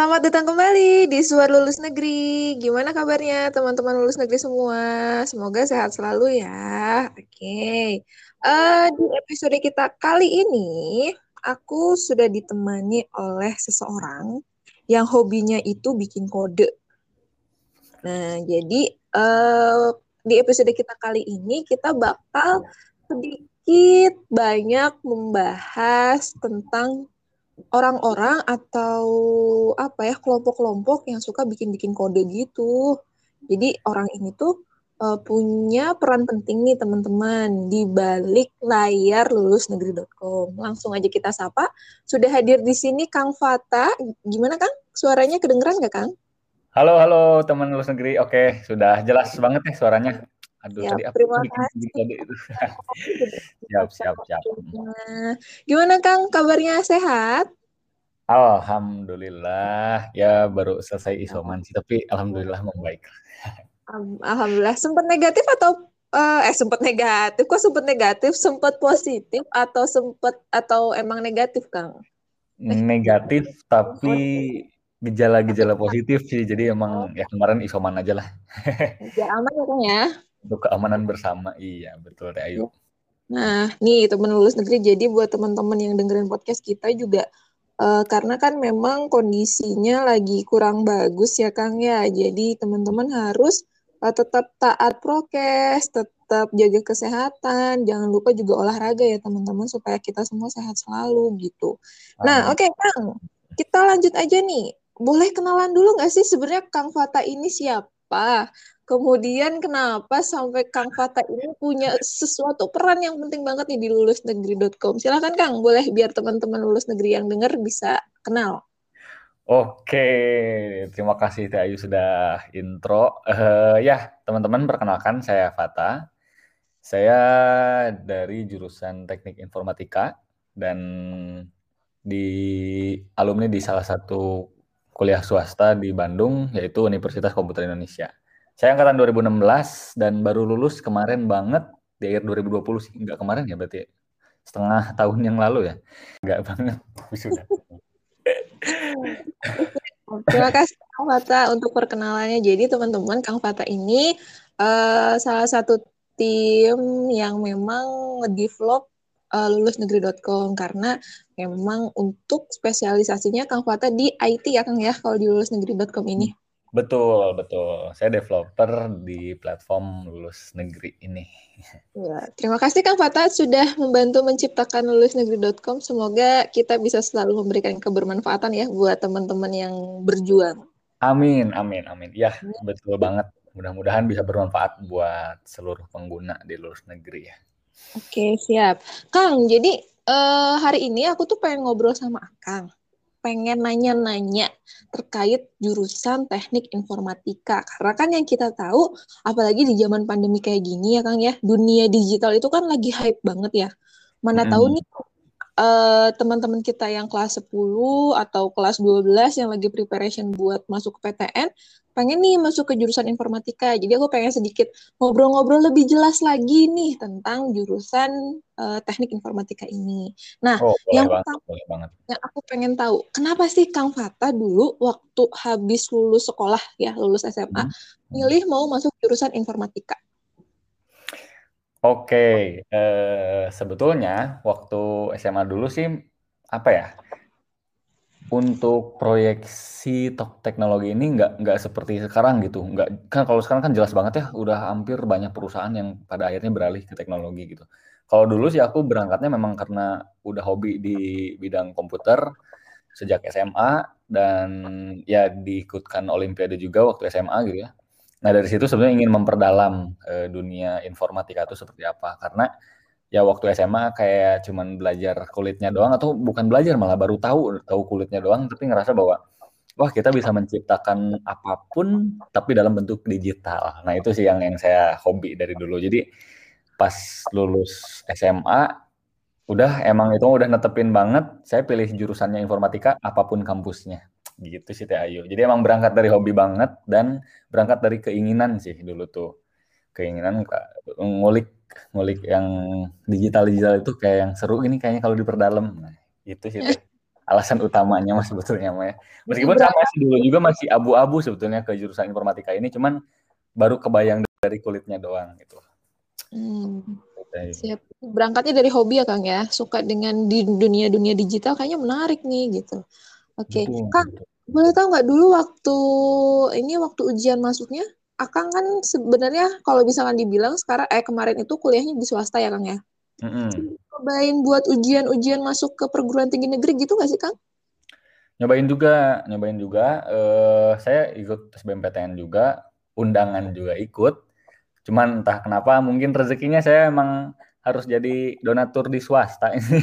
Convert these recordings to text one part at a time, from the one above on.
Selamat datang kembali di Suar Lulus Negeri. Gimana kabarnya teman-teman lulus negeri semua? Semoga sehat selalu ya. Oke, okay. uh, di episode kita kali ini aku sudah ditemani oleh seseorang yang hobinya itu bikin kode. Nah, jadi uh, di episode kita kali ini kita bakal sedikit banyak membahas tentang orang-orang atau apa ya kelompok-kelompok yang suka bikin-bikin kode gitu. Jadi orang ini tuh uh, punya peran penting nih teman-teman di balik layar lulusnegeri.com. Langsung aja kita sapa. Sudah hadir di sini Kang Fata. Gimana Kang? Suaranya kedengeran nggak Kang? Halo, halo teman lulus negeri. Oke, sudah jelas banget ya suaranya. Aduh, ya, tadi kasih. kode itu. siap, siap, siap. Gimana Kang, kabarnya sehat? Alhamdulillah, ya baru selesai isoman sih, tapi alhamdulillah membaik. Alhamdulillah, sempat negatif atau uh, eh sempat negatif? Kok sempat negatif? Sempat positif atau sempat atau emang negatif, Kang? Negatif, tapi gejala-gejala positif sih. Jadi emang ya kemarin isoman aja lah. Ya aman ya, Kang ya? Untuk keamanan bersama, iya betul deh, ayo. Nah, nih teman lulus negeri, jadi buat teman-teman yang dengerin podcast kita juga Uh, karena kan memang kondisinya lagi kurang bagus ya Kang ya. Jadi teman-teman harus uh, tetap taat prokes, tetap jaga kesehatan, jangan lupa juga olahraga ya teman-teman supaya kita semua sehat selalu gitu. Nah, oke okay, Kang, kita lanjut aja nih. Boleh kenalan dulu nggak sih sebenarnya Kang Fata ini siapa? Kemudian kenapa sampai Kang Fata ini punya sesuatu peran yang penting banget nih di lulusnegeri.com. Silakan Kang, boleh biar teman-teman lulus negeri yang dengar bisa kenal. Oke, terima kasih Teh Ayu sudah intro. Uh, ya, teman-teman perkenalkan saya Fata. Saya dari jurusan Teknik Informatika dan di alumni di salah satu kuliah swasta di Bandung yaitu Universitas Komputer Indonesia. Saya angkatan 2016 dan baru lulus kemarin banget di akhir 2020 sih. Enggak kemarin ya berarti setengah tahun yang lalu ya. Enggak banget sudah. Terima kasih Kang Fata untuk perkenalannya. Jadi teman-teman Kang Fata ini uh, salah satu tim yang memang develop uh, lulusnegeri.com karena memang untuk spesialisasinya Kang Fata di IT ya Kang ya kalau di lulusnegeri.com ini. Betul, betul. Saya developer di platform lulus negeri ini. Ya, terima kasih Kang Fata sudah membantu menciptakan lulusnegeri.com. Semoga kita bisa selalu memberikan kebermanfaatan ya buat teman-teman yang berjuang. Amin, amin, amin. Ya, betul banget. Mudah-mudahan bisa bermanfaat buat seluruh pengguna di lulus negeri ya. Oke, siap. Kang, jadi uh, hari ini aku tuh pengen ngobrol sama Kang pengen nanya-nanya terkait jurusan teknik informatika. Karena kan yang kita tahu, apalagi di zaman pandemi kayak gini ya Kang ya, dunia digital itu kan lagi hype banget ya. Mana hmm. tahu nih uh, teman-teman kita yang kelas 10 atau kelas 12 yang lagi preparation buat masuk ke PTN pengen nih masuk ke jurusan informatika. Jadi aku pengen sedikit ngobrol-ngobrol lebih jelas lagi nih tentang jurusan uh, teknik informatika ini. Nah, oh, yang banget, pertama yang aku pengen tahu, kenapa sih Kang Fata dulu waktu habis lulus sekolah ya, lulus SMA, hmm. milih mau masuk jurusan informatika? Oke, uh, sebetulnya waktu SMA dulu sih apa ya? Untuk proyeksi teknologi ini nggak nggak seperti sekarang gitu, nggak kan kalau sekarang kan jelas banget ya, udah hampir banyak perusahaan yang pada akhirnya beralih ke teknologi gitu. Kalau dulu sih aku berangkatnya memang karena udah hobi di bidang komputer sejak SMA dan ya diikutkan olimpiade juga waktu SMA gitu ya. Nah dari situ sebenarnya ingin memperdalam uh, dunia informatika itu seperti apa, karena ya waktu SMA kayak cuman belajar kulitnya doang atau bukan belajar malah baru tahu tahu kulitnya doang tapi ngerasa bahwa wah kita bisa menciptakan apa pun tapi dalam bentuk digital. Nah, itu sih yang yang saya hobi dari dulu. Jadi pas lulus SMA udah emang itu udah netepin banget saya pilih jurusannya informatika apa pun kampusnya gitu sih Teh Ayu. Jadi emang berangkat dari hobi banget dan berangkat dari keinginan sih dulu tuh. Keinginan ngulik ngulik yang digital digital itu kayak yang seru ini kayaknya kalau diperdalam nah itu sih alasan utamanya mas sebetulnya mas. Meskipun saya masih dulu juga masih abu-abu sebetulnya ke jurusan informatika ini, cuman baru kebayang dari kulitnya doang gitu. Hmm. Siap. Berangkatnya dari hobi ya Kang ya, suka dengan di dunia-dunia digital kayaknya menarik nih gitu. Oke, okay. Kang, boleh tahu nggak dulu waktu ini waktu ujian masuknya, Akang kan sebenarnya kalau misalkan dibilang sekarang eh kemarin itu kuliahnya di swasta ya Kang ya? Mm-hmm. Cobain buat ujian-ujian masuk ke perguruan tinggi negeri gitu nggak sih Kang? Nyobain juga, nyobain juga. Uh, saya ikut SBMPTN juga, undangan juga ikut. Cuman entah kenapa mungkin rezekinya saya emang harus jadi donatur di swasta ini.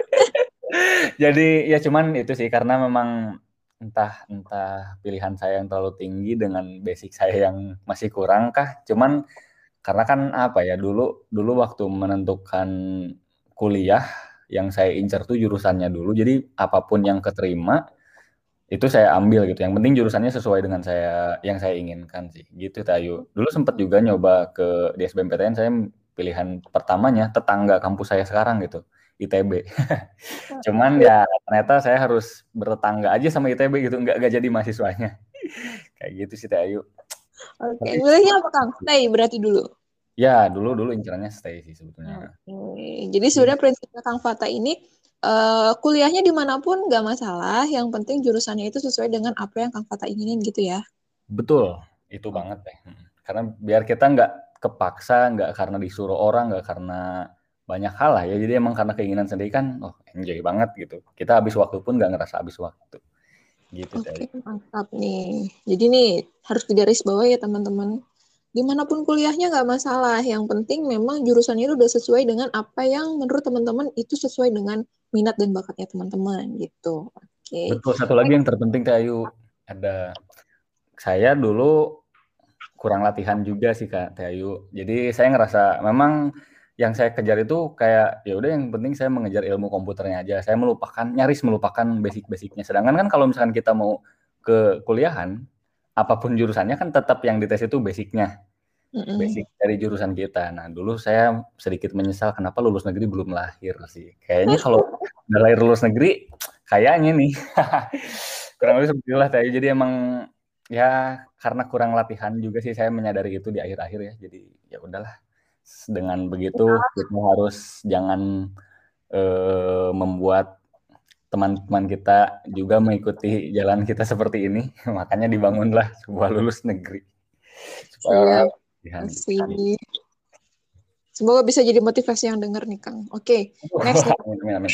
jadi ya cuman itu sih karena memang entah entah pilihan saya yang terlalu tinggi dengan basic saya yang masih kurang kah. Cuman karena kan apa ya dulu dulu waktu menentukan kuliah yang saya incar tuh jurusannya dulu jadi apa pun yang keterima itu saya ambil gitu. Yang penting jurusannya sesuai dengan saya yang saya inginkan sih. Gitu Tayu. Dulu sempat juga nyoba ke di saya pilihan pertamanya tetangga kampus saya sekarang gitu ITB cuman ya ternyata saya harus bertetangga aja sama ITB gitu nggak nggak jadi mahasiswanya kayak gitu sih Tayu Oke, okay. milihnya apa Kang? Stay berarti dulu. Ya, dulu dulu incarannya stay sih sebetulnya. Okay. Jadi sebenarnya prinsipnya Kang Fata ini uh, kuliahnya di mana pun nggak masalah, yang penting jurusannya itu sesuai dengan apa yang Kang Fata inginin gitu ya. Betul, itu banget deh. Hmm. Karena biar kita nggak kepaksa, nggak karena disuruh orang, nggak karena banyak hal lah ya. Jadi emang karena keinginan sendiri kan, oh enjoy banget gitu. Kita habis waktu pun nggak ngerasa habis waktu. Gitu okay, mantap nih. Jadi nih harus digaris bawah ya teman-teman. Di mana pun kuliahnya nggak masalah. Yang penting memang jurusannya itu udah sesuai dengan apa yang menurut teman-teman itu sesuai dengan minat dan bakatnya teman-teman gitu. Oke. Okay. Betul. Satu lagi yang terpenting Teh Ayu ada saya dulu kurang latihan juga sih Kak Teh Ayu. Jadi saya ngerasa memang yang saya kejar itu kayak ya udah yang penting saya mengejar ilmu komputernya aja. Saya melupakan nyaris melupakan basic-basicnya. Sedangkan kan kalau misalkan kita mau ke kuliahan, apa pun jurusannya kan tetap yang dites itu basicnya. Basic dari jurusan kita. Nah, dulu saya sedikit menyesal kenapa lulus negeri belum lahir sih. Kayaknya kalau udah lahir lulus negeri, kayaknya nih. kurang lebih seperti itulah. Jadi emang ya karena kurang latihan juga sih saya menyadari itu di akhir-akhir ya. Jadi ya udahlah dengan begitu ya. kita harus jangan uh, membuat teman-teman kita juga mengikuti jalan kita seperti ini. Makanya dibangunlah sebuah lulus negeri. Supaya ya, Semoga bisa jadi motivasi yang dengar nih Kang. Oke, okay, next. amin, amin.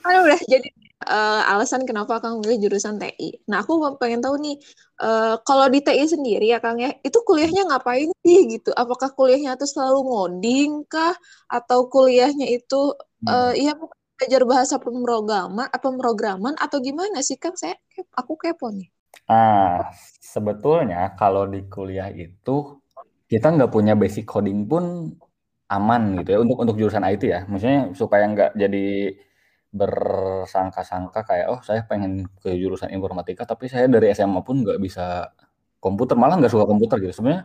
Kan udah jadi uh, alasan kenapa Kang milih jurusan TI. Nah, aku pengen tahu nih, uh, kalau di TI sendiri ya Kang ya, itu kuliahnya ngapain sih gitu? Apakah kuliahnya tuh selalu ngoding kah? Atau kuliahnya itu, uh, hmm. ya belajar bahasa pemrograman, pemrograman atau gimana sih Kang? Saya, aku kepo nih. Ah, sebetulnya kalau di kuliah itu kita nggak punya basic coding pun aman gitu ya untuk untuk jurusan IT ya. Maksudnya supaya nggak jadi bersangka-sangka kayak oh saya pengen ke jurusan informatika tapi saya dari SMA pun nggak bisa komputer malah nggak suka komputer gitu. Sebenarnya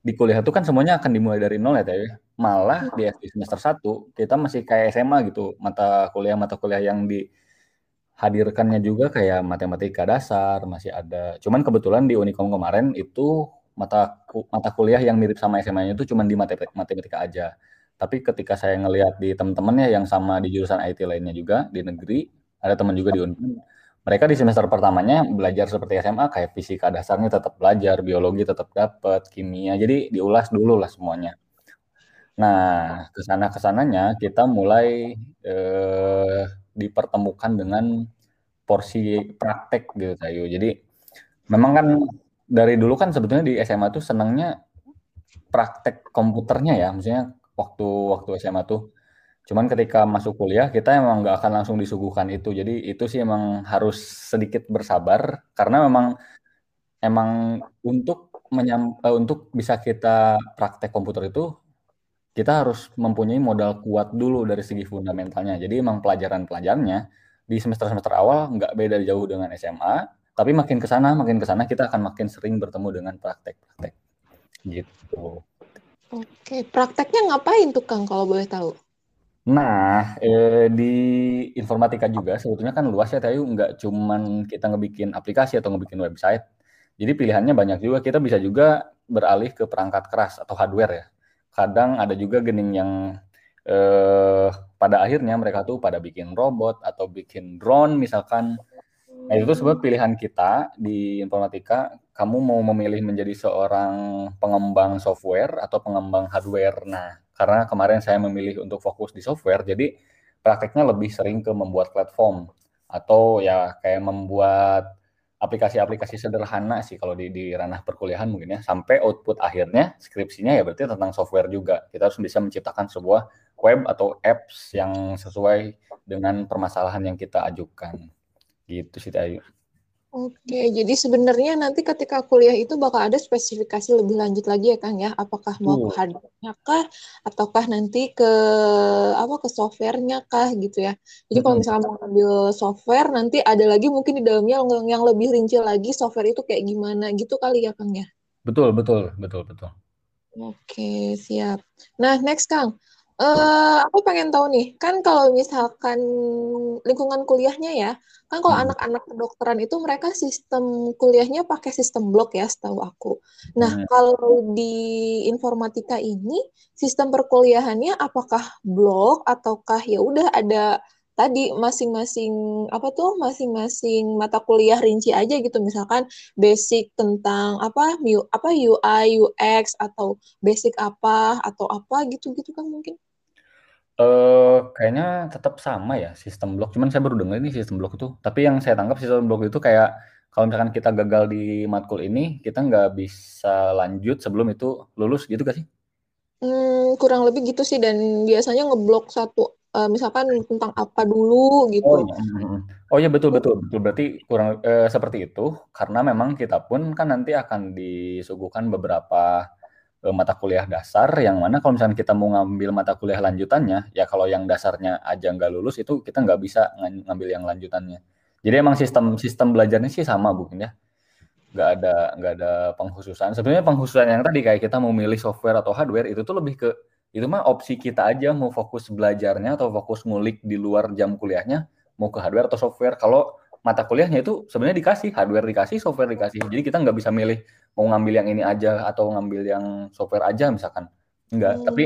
di kuliah itu kan semuanya akan dimulai dari nol ya teh. Malah di FD semester 1 kita masih kayak SMA gitu. Mata kuliah mata kuliah yang dihadirkannya juga kayak matematika dasar masih ada. Cuman kebetulan di Unikom kemarin itu mata mata kuliah yang mirip sama SMA-nya itu cuman di matematika aja tapi ketika saya ngelihat di teman-temannya yang sama di jurusan IT lainnya juga di negeri, ada teman juga di Unpad, mereka di semester pertamanya belajar seperti SMA kayak fisika dasarnya tetap belajar, biologi tetap dapat, kimia. Jadi diulas dulu lah semuanya. Nah, ke sana ke sananya kita mulai eh, dipertemukan dengan porsi praktek gitu Tayu. Jadi memang kan dari dulu kan sebetulnya di SMA tuh senangnya praktek komputernya ya, maksudnya waktu waktu SMA tuh. Cuman ketika masuk kuliah kita emang nggak akan langsung disuguhkan itu. Jadi itu sih emang harus sedikit bersabar karena memang emang untuk menyam, uh, untuk bisa kita praktek komputer itu kita harus mempunyai modal kuat dulu dari segi fundamentalnya. Jadi emang pelajaran-pelajarannya di semester-semester awal nggak beda jauh dengan SMA, tapi makin ke sana makin ke sana kita akan makin sering bertemu dengan praktek-praktek. Gitu. Oke, prakteknya ngapain tuh Kang kalau boleh tahu? Nah, eh, di informatika juga sebetulnya kan luas ya, Tayu. Nggak cuman kita ngebikin aplikasi atau ngebikin website. Jadi pilihannya banyak juga. Kita bisa juga beralih ke perangkat keras atau hardware ya. Kadang ada juga gening yang eh, pada akhirnya mereka tuh pada bikin robot atau bikin drone misalkan. Nah itu sebab pilihan kita di informatika. Kamu mau memilih menjadi seorang pengembang software atau pengembang hardware. Nah karena kemarin saya memilih untuk fokus di software, jadi prakteknya lebih sering ke membuat platform atau ya kayak membuat aplikasi-aplikasi sederhana sih kalau di, di ranah perkuliahan mungkin ya sampai output akhirnya skripsinya ya berarti tentang software juga kita harus bisa menciptakan sebuah web atau apps yang sesuai dengan permasalahan yang kita ajukan gitu sih Ayu. Oke, jadi sebenarnya nanti ketika kuliah itu bakal ada spesifikasi lebih lanjut lagi ya Kang ya, apakah mau ke hardware kah, ataukah nanti ke apa ke softwarenya kah gitu ya. Jadi kalau misalnya mau ambil software, nanti ada lagi mungkin di dalamnya yang, yang lebih rinci lagi software itu kayak gimana gitu kali ya Kang ya. Betul, betul, betul, betul. Oke, siap. Nah, next Kang, Uh, aku pengen tahu nih, kan kalau misalkan lingkungan kuliahnya ya, kan kalau hmm. anak-anak kedokteran itu mereka sistem kuliahnya pakai sistem blok ya, setahu aku. Nah, hmm. kalau di informatika ini sistem perkuliahannya apakah blok ataukah ya udah ada tadi masing-masing apa tuh masing-masing mata kuliah rinci aja gitu misalkan basic tentang apa apa UI UX atau basic apa atau apa gitu-gitu kan mungkin Uh, kayaknya tetap sama ya sistem blok, cuman saya baru dengar ini sistem blok itu. Tapi yang saya tangkap sistem blok itu kayak kalau misalkan kita gagal di matkul ini, kita nggak bisa lanjut sebelum itu lulus gitu gak sih? Hmm, kurang lebih gitu sih dan biasanya ngeblok satu uh, misalkan tentang apa dulu gitu. Oh iya, oh iya betul betul betul berarti kurang uh, seperti itu karena memang kita pun kan nanti akan disuguhkan beberapa Eh, mata kuliah dasar yang mana kalau misalnya kita mau ngambil mata kuliah lanjutannya ya kalau yang dasarnya aja nggak lulus itu kita nggak bisa ngambil yang lanjutannya. Jadi emang sistem sistem belajarnya sih sama mungkin ya. Nggak ada nggak ada pengkhususan. Sebenarnya pengkhususan yang tadi kayak kita mau milih software atau hardware itu tuh lebih ke itu mah opsi kita aja mau fokus belajarnya atau fokus ngulik di luar jam kuliahnya mau ke hardware atau software. Kalau mata kuliahnya itu sebenarnya dikasih hardware dikasih software dikasih. Jadi kita nggak bisa milih mau ngambil yang ini aja atau ngambil yang software aja misalkan enggak hmm. tapi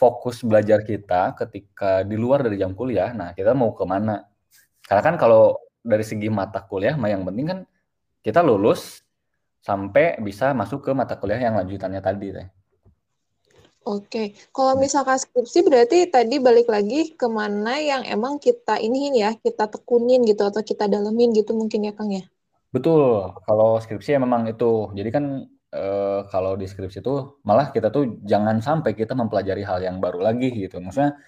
fokus belajar kita ketika di luar dari jam kuliah nah kita mau ke mana karena kan kalau dari segi mata kuliah mah yang penting kan kita lulus sampai bisa masuk ke mata kuliah yang lanjutannya tadi teh Oke, kalau misalkan skripsi berarti tadi balik lagi ke mana yang emang kita iniin ya, kita tekunin gitu atau kita dalemin gitu mungkin ya Kang ya? Betul, kalau skripsi ya memang itu. Jadi kan e, kalau di skripsi itu malah kita tuh jangan sampai kita mempelajari hal yang baru lagi gitu. Maksudnya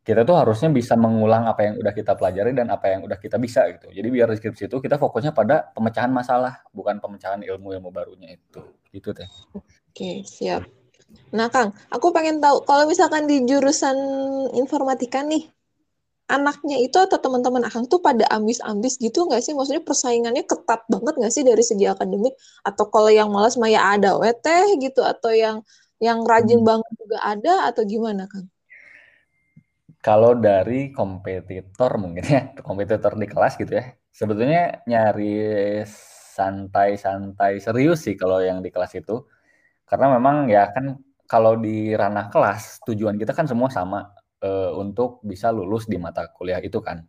kita tuh harusnya bisa mengulang apa yang udah kita pelajari dan apa yang udah kita bisa gitu. Jadi biar di skripsi itu kita fokusnya pada pemecahan masalah, bukan pemecahan ilmu-ilmu barunya itu. Gitu teh. Oke, siap. Nah, Kang, aku pengen tahu kalau misalkan di jurusan informatika nih, anaknya itu atau teman-teman Akang tuh pada ambis-ambis gitu nggak sih? Maksudnya persaingannya ketat banget nggak sih dari segi akademik? Atau kalau yang malas maya ada WT gitu? Atau yang yang rajin hmm. banget juga ada? Atau gimana, Kang? Kalau dari kompetitor mungkin ya, kompetitor di kelas gitu ya, sebetulnya nyari santai-santai serius sih kalau yang di kelas itu karena memang ya kan kalau di ranah kelas tujuan kita kan semua sama uh, untuk bisa lulus di mata kuliah itu kan.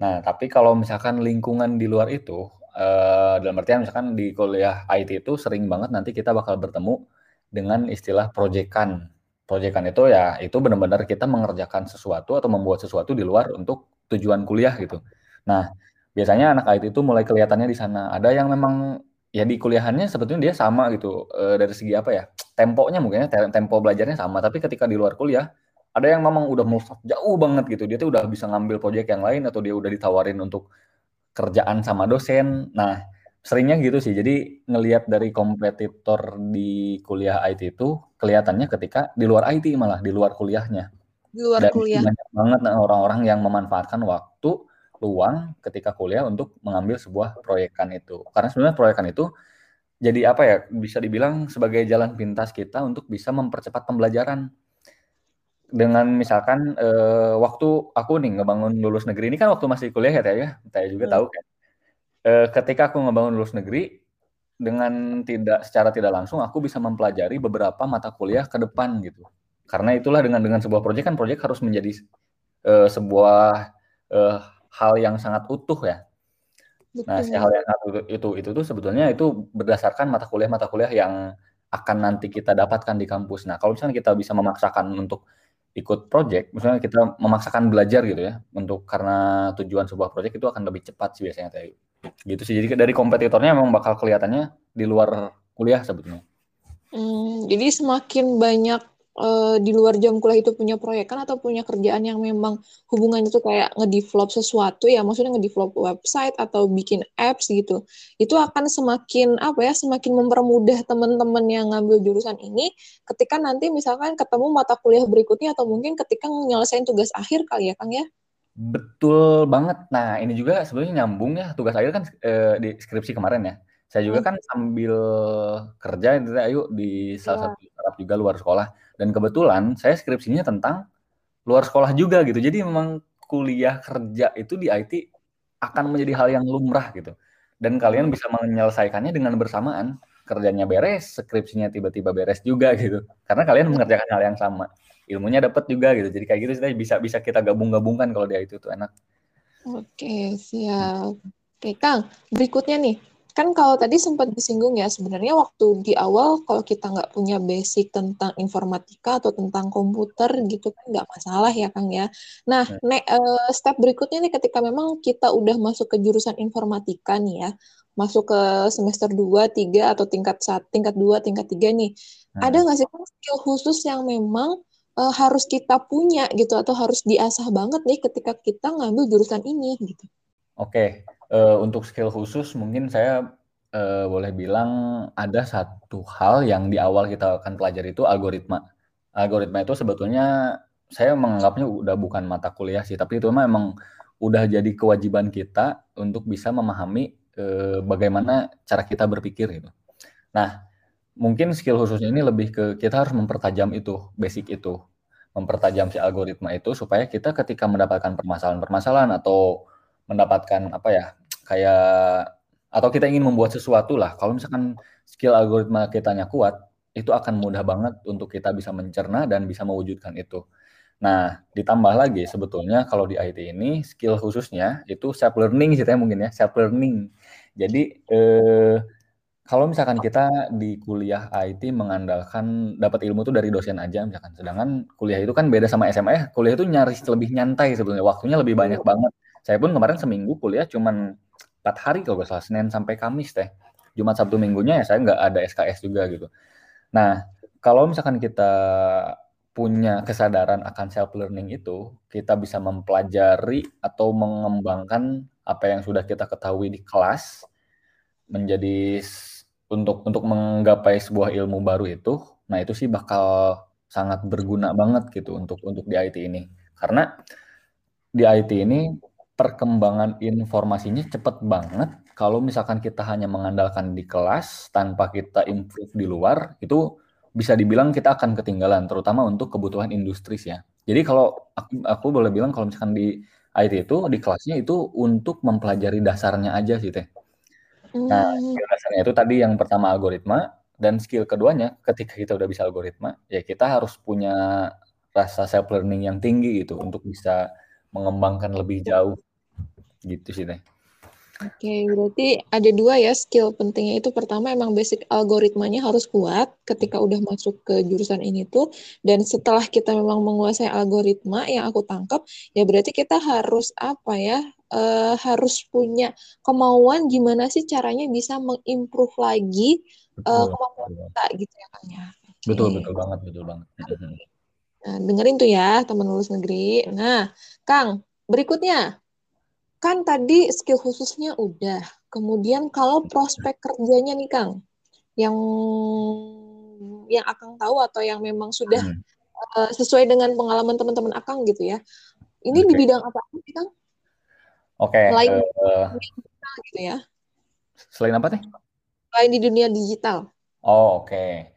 Nah, tapi kalau misalkan lingkungan di luar itu uh, dalam artian misalkan di kuliah IT itu sering banget nanti kita bakal bertemu dengan istilah proyekan. Proyekan itu ya itu benar-benar kita mengerjakan sesuatu atau membuat sesuatu di luar untuk tujuan kuliah gitu. Nah, biasanya anak IT itu mulai kelihatannya di sana. Ada yang memang ya di kuliahannya sebetulnya dia sama gitu e, dari segi apa ya temponya mungkin ya tempo belajarnya sama tapi ketika di luar kuliah ada yang memang udah move jauh banget gitu. Dia tuh udah bisa ngambil proyek yang lain atau dia udah ditawarin untuk kerjaan sama dosen. Nah seringnya gitu sih. Jadi ngelihat dari kompetitor di kuliah IT itu kelihatannya ketika di luar IT malah di luar kuliahnya. Di luar Dan kuliah. banyak banget nah, orang-orang yang memanfaatkan waktu peluang ketika kuliah untuk mengambil sebuah proyekan itu. Karena sebenarnya proyekan itu jadi apa ya bisa dibilang sebagai jalan pintas kita untuk bisa mempercepat pembelajaran. Dengan misalkan uh, waktu aku nih ngebangun lulus negeri ini kan waktu masih kuliah ya Teh ya, Teh juga hmm. tahu kan. Uh, ketika aku ngebangun lulus negeri dengan tidak secara tidak langsung aku bisa mempelajari beberapa mata kuliah ke depan gitu. Karena itulah dengan dengan sebuah proyek kan proyek harus menjadi uh, sebuah uh, hal yang sangat utuh ya. Betul. Nah, si hal yang satu itu itu tuh sebetulnya itu berdasarkan mata kuliah-mata kuliah yang akan nanti kita dapatkan di kampus. Nah, kalau misalnya kita bisa memaksakan untuk ikut project, misalnya kita memaksakan belajar gitu ya, untuk karena tujuan sebuah project itu akan lebih cepat sih biasanya kayak gitu sih. Jadi dari kompetitornya memang bakal kelihatannya di luar kuliah sebetulnya. Hmm, jadi semakin banyak uh, di luar jam kuliah itu punya proyek kan atau punya kerjaan yang memang hubungannya itu kayak ngedevelop sesuatu ya maksudnya ngedevelop website atau bikin apps gitu itu akan semakin apa ya semakin mempermudah teman-teman yang ngambil jurusan ini ketika nanti misalkan ketemu mata kuliah berikutnya atau mungkin ketika menyelesaikan tugas akhir kali ya Kang ya Betul banget. Nah, ini juga sebenarnya nyambung ya tugas akhir kan eh, di skripsi kemarin ya. Saya juga hmm. kan sambil kerja ayo di salah ya. satu startup juga luar sekolah dan kebetulan saya skripsinya tentang luar sekolah juga gitu. Jadi memang kuliah kerja itu di IT akan menjadi hal yang lumrah gitu. Dan kalian bisa menyelesaikannya dengan bersamaan. Kerjanya beres, skripsinya tiba-tiba beres juga gitu. Karena kalian mengerjakan hal yang sama. Ilmunya dapat juga gitu. Jadi kayak gitu sih bisa bisa kita gabung-gabungkan kalau di IT itu enak. Oke, siap. Oke, Kang, berikutnya nih kan kalau tadi sempat disinggung ya sebenarnya waktu di awal kalau kita nggak punya basic tentang informatika atau tentang komputer gitu kan nggak masalah ya Kang ya. Nah, ya. ne, uh, step berikutnya nih ketika memang kita udah masuk ke jurusan informatika nih ya, masuk ke semester 2, 3 atau tingkat 1, tingkat 2, tingkat 3 nih. Hmm. Ada nggak sih kan skill khusus yang memang uh, harus kita punya gitu atau harus diasah banget nih ketika kita ngambil jurusan ini gitu? Oke, uh, untuk skill khusus mungkin saya uh, boleh bilang ada satu hal yang di awal kita akan pelajari itu algoritma. Algoritma itu sebetulnya saya menganggapnya udah bukan mata kuliah sih, tapi itu memang udah jadi kewajiban kita untuk bisa memahami uh, bagaimana cara kita berpikir gitu. Nah, mungkin skill khususnya ini lebih ke kita harus mempertajam itu, basic itu. Mempertajam si algoritma itu supaya kita ketika mendapatkan permasalahan-permasalahan atau mendapatkan apa ya kayak atau kita ingin membuat sesuatu lah. Kalau misalkan skill algoritma kitanya kuat, itu akan mudah banget untuk kita bisa mencerna dan bisa mewujudkan itu. Nah, ditambah lagi sebetulnya kalau di IT ini skill khususnya itu self learning sih mungkin ya, self learning. Jadi eh, kalau misalkan kita di kuliah IT mengandalkan dapat ilmu itu dari dosen aja misalkan, sedangkan kuliah itu kan beda sama SMA ya, kuliah itu nyaris lebih nyantai sebetulnya, waktunya lebih banyak banget. Saya pun kemarin seminggu kuliah cuman empat hari kalau nggak salah Senin sampai Kamis teh. Jumat Sabtu Minggunya ya saya nggak ada SKS juga gitu. Nah kalau misalkan kita punya kesadaran akan self learning itu kita bisa mempelajari atau mengembangkan apa yang sudah kita ketahui di kelas menjadi untuk untuk menggapai sebuah ilmu baru itu nah itu sih bakal sangat berguna banget gitu untuk untuk di IT ini. Karena di IT ini perkembangan informasinya cepat banget. Kalau misalkan kita hanya mengandalkan di kelas tanpa kita improve di luar, itu bisa dibilang kita akan ketinggalan, terutama untuk kebutuhan industri ya. Jadi kalau aku, aku boleh bilang kalau misalkan di IT itu di kelasnya itu untuk mempelajari dasarnya aja sih teh. Nah, hmm. skill dasarnya itu tadi yang pertama algoritma dan skill keduanya ketika kita udah bisa algoritma ya kita harus punya rasa self learning yang tinggi gitu untuk bisa mengembangkan lebih jauh gitu sih deh. Oke, okay, berarti ada dua ya skill pentingnya itu pertama emang basic algoritmanya harus kuat ketika udah masuk ke jurusan ini tuh dan setelah kita memang menguasai algoritma yang aku tangkap ya berarti kita harus apa ya uh, harus punya kemauan gimana sih caranya bisa mengimprove lagi uh, kemampuan kita gitu ya kan ya. Okay. Betul betul banget betul banget. Nah, dengerin tuh ya teman lulus negeri. Nah, Kang, berikutnya kan tadi skill khususnya udah. Kemudian kalau prospek kerjanya nih Kang, yang yang Akang tahu atau yang memang sudah hmm. uh, sesuai dengan pengalaman teman-teman Akang gitu ya. Ini okay. di bidang apa sih Kang? Oke. Okay, selain uh, digital gitu ya. Selain apa nih? Selain di dunia digital. Oh oke. Okay.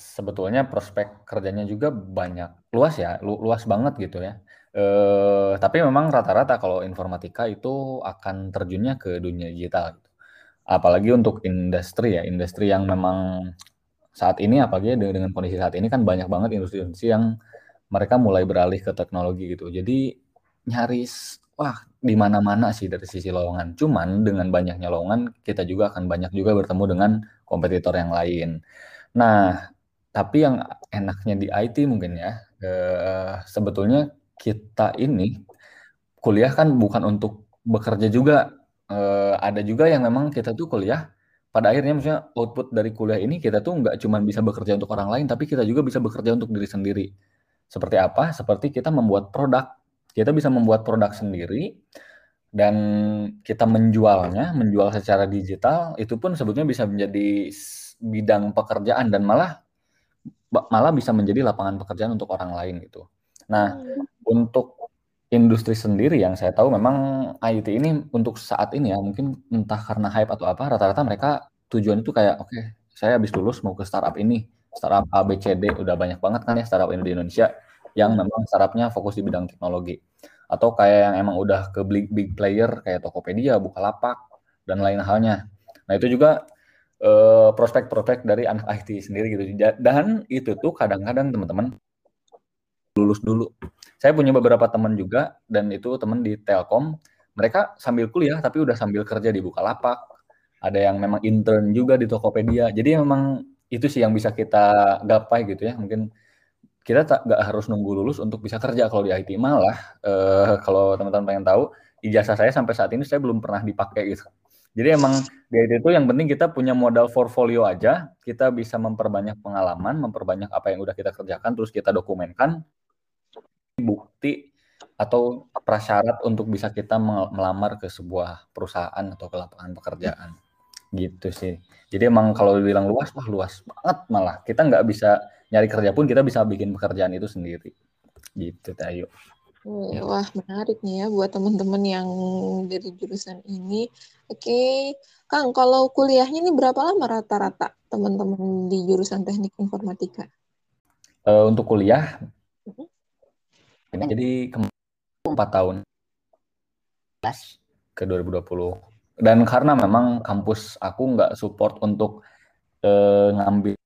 Sebetulnya prospek kerjanya juga banyak luas ya, lu, luas banget gitu ya. Eh, tapi memang rata-rata kalau informatika itu akan terjunnya ke dunia digital. Gitu. Apalagi untuk industri ya, industri yang memang saat ini apalagi dengan kondisi saat ini kan banyak banget industri-industri yang mereka mulai beralih ke teknologi gitu. Jadi nyaris wah di mana-mana sih dari sisi lowongan. Cuman dengan banyaknya lowongan kita juga akan banyak juga bertemu dengan kompetitor yang lain. Nah, tapi yang enaknya di IT mungkin ya, eh, sebetulnya kita ini kuliah kan bukan untuk bekerja juga. Eh, ada juga yang memang kita tuh kuliah pada akhirnya misalnya output dari kuliah ini kita tuh nggak cuma bisa bekerja untuk orang lain, tapi kita juga bisa bekerja untuk diri sendiri. Seperti apa? Seperti kita membuat produk. Kita bisa membuat produk sendiri dan kita menjualnya, menjual secara digital, itu pun sebetulnya bisa menjadi bidang pekerjaan dan malah malah bisa menjadi lapangan pekerjaan untuk orang lain gitu. Nah, hmm. untuk industri sendiri yang saya tahu memang IT ini untuk saat ini ya mungkin entah karena hype atau apa rata-rata mereka tujuan itu kayak oke okay, saya habis lulus mau ke startup ini startup ABCD udah banyak banget kan ya startup ini di Indonesia yang memang startupnya fokus di bidang teknologi atau kayak yang emang udah ke big, big player kayak Tokopedia, Bukalapak dan lain halnya. Nah itu juga prospek-prospek dari anak IT sendiri gitu. Dan itu tuh kadang-kadang teman-teman lulus dulu. Saya punya beberapa teman juga dan itu teman di Telkom. Mereka sambil kuliah tapi udah sambil kerja di Bukalapak. Ada yang memang intern juga di Tokopedia. Jadi memang itu sih yang bisa kita gapai gitu ya. Mungkin kita tak nggak harus nunggu lulus untuk bisa kerja kalau di IT malah uh, kalau teman-teman pengen tahu ijazah saya sampai saat ini saya belum pernah dipakai gitu jadi emang IT itu yang penting kita punya modal portfolio aja. Kita bisa memperbanyak pengalaman memperbanyak apa yang udah kita kerjakan terus kita dokumenkan bukti atau prasyarat untuk bisa kita melamar ke sebuah perusahaan atau ke lapangan pekerjaan. Gitu sih. Jadi emang kalau dibilang luas wah luas banget malah. Kita nggak bisa nyari kerja pun kita bisa bikin pekerjaan itu sendiri. Gitu Tayo wah menarik nih ya buat teman-teman yang dari jurusan ini. Oke Kang kalau kuliahnya ini berapa lama rata-rata teman-teman di jurusan teknik informatika? Uh, untuk kuliah? Uh-huh. ini jadi empat tahun. Ke 2020 dan karena memang kampus aku nggak support untuk uh, ngambil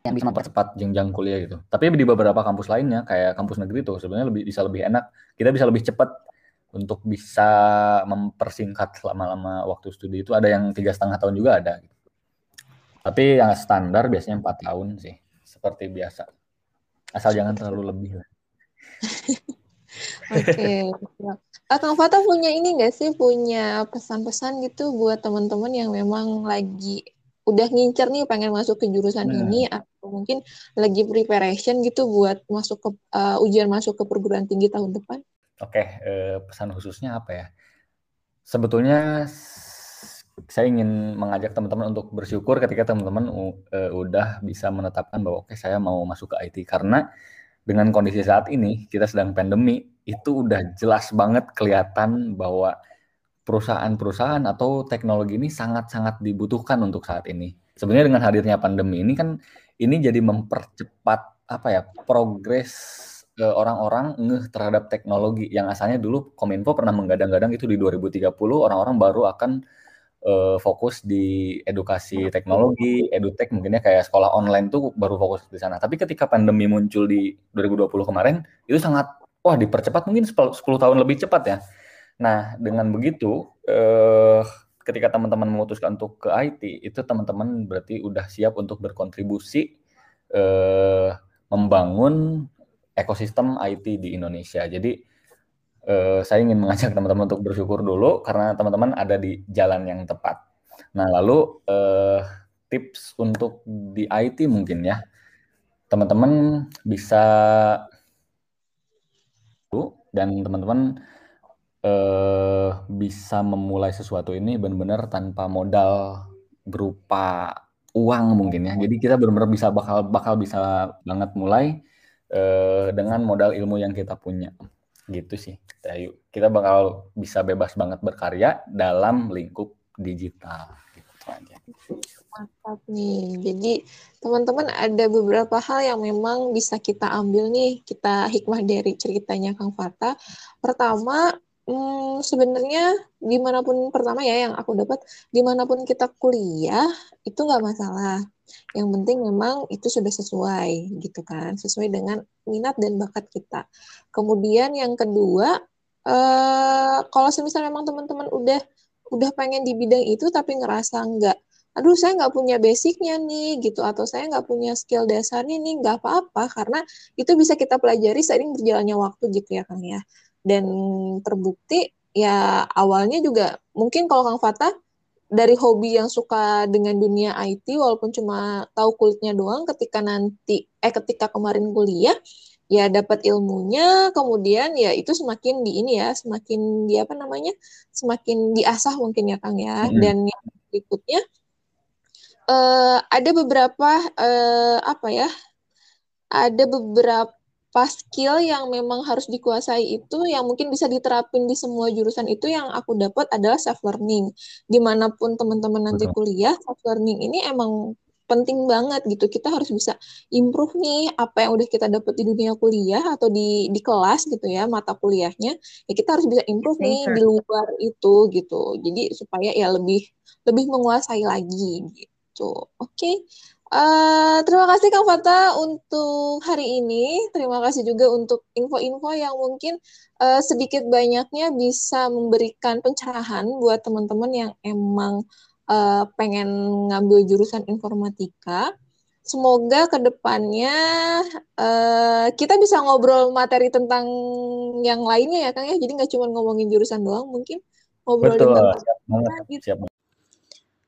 yang bisa mempercepat jenjang kuliah gitu. Tapi di beberapa kampus lainnya kayak kampus negeri tuh sebenarnya lebih bisa lebih enak. Kita bisa lebih cepat untuk bisa mempersingkat lama-lama waktu studi itu ada yang tiga setengah tahun juga ada. Gitu. Tapi yang standar biasanya empat tahun sih, seperti biasa. Asal jangan terlalu lebih lah. Oke. Okay. Kang Fata punya ini nggak sih punya pesan-pesan gitu buat teman-teman yang memang lagi udah ngincer nih pengen masuk ke jurusan nah. ini atau mungkin lagi preparation gitu buat masuk ke uh, ujian masuk ke perguruan tinggi tahun depan? Oke, uh, pesan khususnya apa ya? Sebetulnya saya ingin mengajak teman-teman untuk bersyukur ketika teman-teman uh, udah bisa menetapkan bahwa oke okay, saya mau masuk ke IT karena dengan kondisi saat ini kita sedang pandemi itu udah jelas banget kelihatan bahwa perusahaan-perusahaan atau teknologi ini sangat-sangat dibutuhkan untuk saat ini. Sebenarnya dengan hadirnya pandemi ini kan ini jadi mempercepat apa ya progres eh, orang-orang ngeh terhadap teknologi yang asalnya dulu Kominfo pernah menggadang-gadang itu di 2030 orang-orang baru akan uh, fokus di edukasi teknologi, edutech mungkinnya kayak sekolah online tuh baru fokus di sana. Tapi ketika pandemi muncul di 2020 kemarin itu sangat wah dipercepat mungkin 10, 10 tahun lebih cepat ya Nah, dengan begitu, eh, ketika teman-teman memutuskan untuk ke IT, itu teman-teman berarti udah siap untuk berkontribusi eh, membangun ekosistem IT di Indonesia. Jadi, eh, saya ingin mengajak teman-teman untuk bersyukur dulu karena teman-teman ada di jalan yang tepat. Nah, lalu eh, tips untuk di IT mungkin ya, teman-teman bisa dan teman-teman eh, bisa memulai sesuatu ini benar-benar tanpa modal berupa uang mungkin ya. Jadi kita benar-benar bisa bakal bakal bisa banget mulai eh, dengan modal ilmu yang kita punya. Gitu sih. Ayo, kita bakal bisa bebas banget berkarya dalam lingkup digital. Gitu. Mantap nih. Jadi teman-teman ada beberapa hal yang memang bisa kita ambil nih, kita hikmah dari ceritanya Kang Fata. Pertama, hmm, sebenarnya di mana pun pertama ya yang aku dapat, di mana pun kita kuliah itu nggak masalah. Yang penting memang itu sudah sesuai gitu kan, sesuai dengan minat dan bakat kita. Kemudian yang kedua, eh, kalau semisal memang teman-teman udah udah pengen di bidang itu tapi ngerasa nggak aduh saya nggak punya basicnya nih gitu atau saya nggak punya skill dasarnya nih nggak apa-apa karena itu bisa kita pelajari seiring berjalannya waktu gitu ya Kang ya dan terbukti ya awalnya juga mungkin kalau Kang Fatah dari hobi yang suka dengan dunia IT walaupun cuma tahu kulitnya doang ketika nanti eh ketika kemarin kuliah ya dapat ilmunya kemudian ya itu semakin di ini ya semakin di apa namanya semakin diasah mungkin ya Kang ya mm -hmm. dan yang berikutnya uh, ada beberapa uh, apa ya? Ada beberapa skill yang memang harus dikuasai itu yang mungkin bisa diterapin di semua jurusan itu yang aku dapat adalah self learning. Di mana pun teman-teman nanti kuliah, self learning ini emang penting banget gitu. Kita harus bisa improve nih apa yang udah kita dapat di dunia kuliah atau di di kelas gitu ya, mata kuliahnya. Ya kita harus bisa improve nih di luar itu gitu. Jadi supaya ya lebih lebih menguasai lagi gitu gitu. Oke. Okay. Uh, terima kasih Kang Fata untuk hari ini. Terima kasih juga untuk info-info yang mungkin uh, sedikit banyaknya bisa memberikan pencerahan buat teman-teman yang emang uh, pengen ngambil jurusan informatika. Semoga ke depannya uh, kita bisa ngobrol materi tentang yang lainnya ya Kang ya. Jadi nggak cuma ngomongin jurusan doang, mungkin ngobrol Betul, tentang siap banget, gitu. siap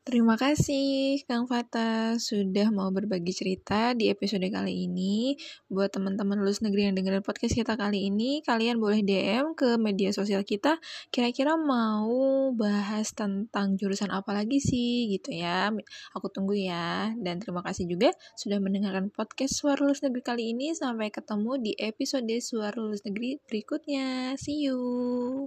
Terima kasih Kang Fata sudah mau berbagi cerita di episode kali ini. Buat teman-teman lulus negeri yang dengerin podcast kita kali ini, kalian boleh DM ke media sosial kita. Kira-kira mau bahas tentang jurusan apa lagi sih gitu ya. Aku tunggu ya. Dan terima kasih juga sudah mendengarkan podcast Suara Lulus Negeri kali ini. Sampai ketemu di episode Suara Lulus Negeri berikutnya. See you.